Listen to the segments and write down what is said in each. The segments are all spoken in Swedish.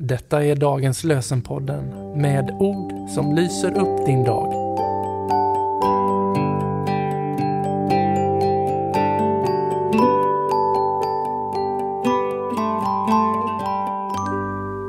Detta är dagens lösenpodden med ord som lyser upp din dag.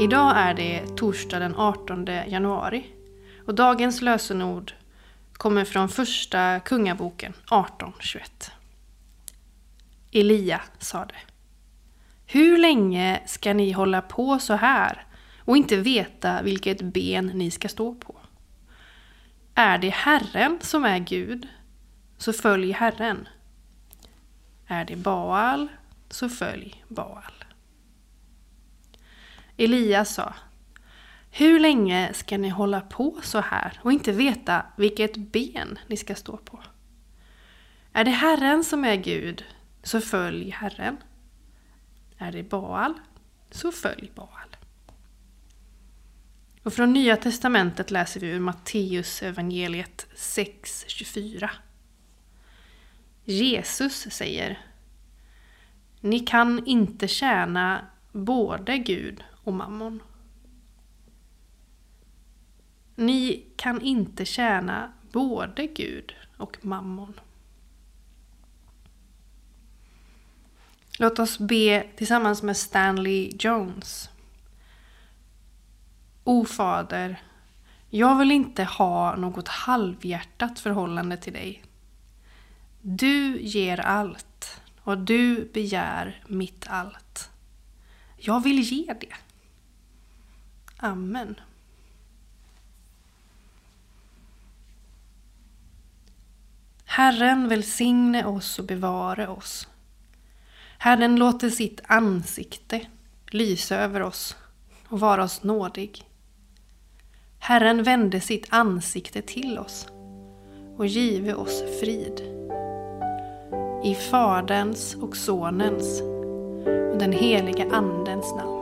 Idag är det torsdag den 18 januari och dagens lösenord kommer från första kungaboken 1821. Elia sade hur länge ska ni hålla på så här och inte veta vilket ben ni ska stå på? Är det Herren som är Gud, så följ Herren. Är det Baal, så följ Baal. Elias sa Hur länge ska ni hålla på så här och inte veta vilket ben ni ska stå på? Är det Herren som är Gud, så följ Herren. Är det Baal, så följ Baal. Och från Nya Testamentet läser vi ur Matteus evangeliet 6.24. Jesus säger Ni kan inte tjäna både Gud och mammon. Ni kan inte tjäna både Gud och mammon. Låt oss be tillsammans med Stanley Jones. O Fader, jag vill inte ha något halvhjärtat förhållande till dig. Du ger allt och du begär mitt allt. Jag vill ge det. Amen. Herren välsigne oss och bevare oss. Herren låter sitt ansikte lysa över oss och vara oss nådig. Herren vände sitt ansikte till oss och give oss frid. I Faderns och Sonens och den heliga Andens namn.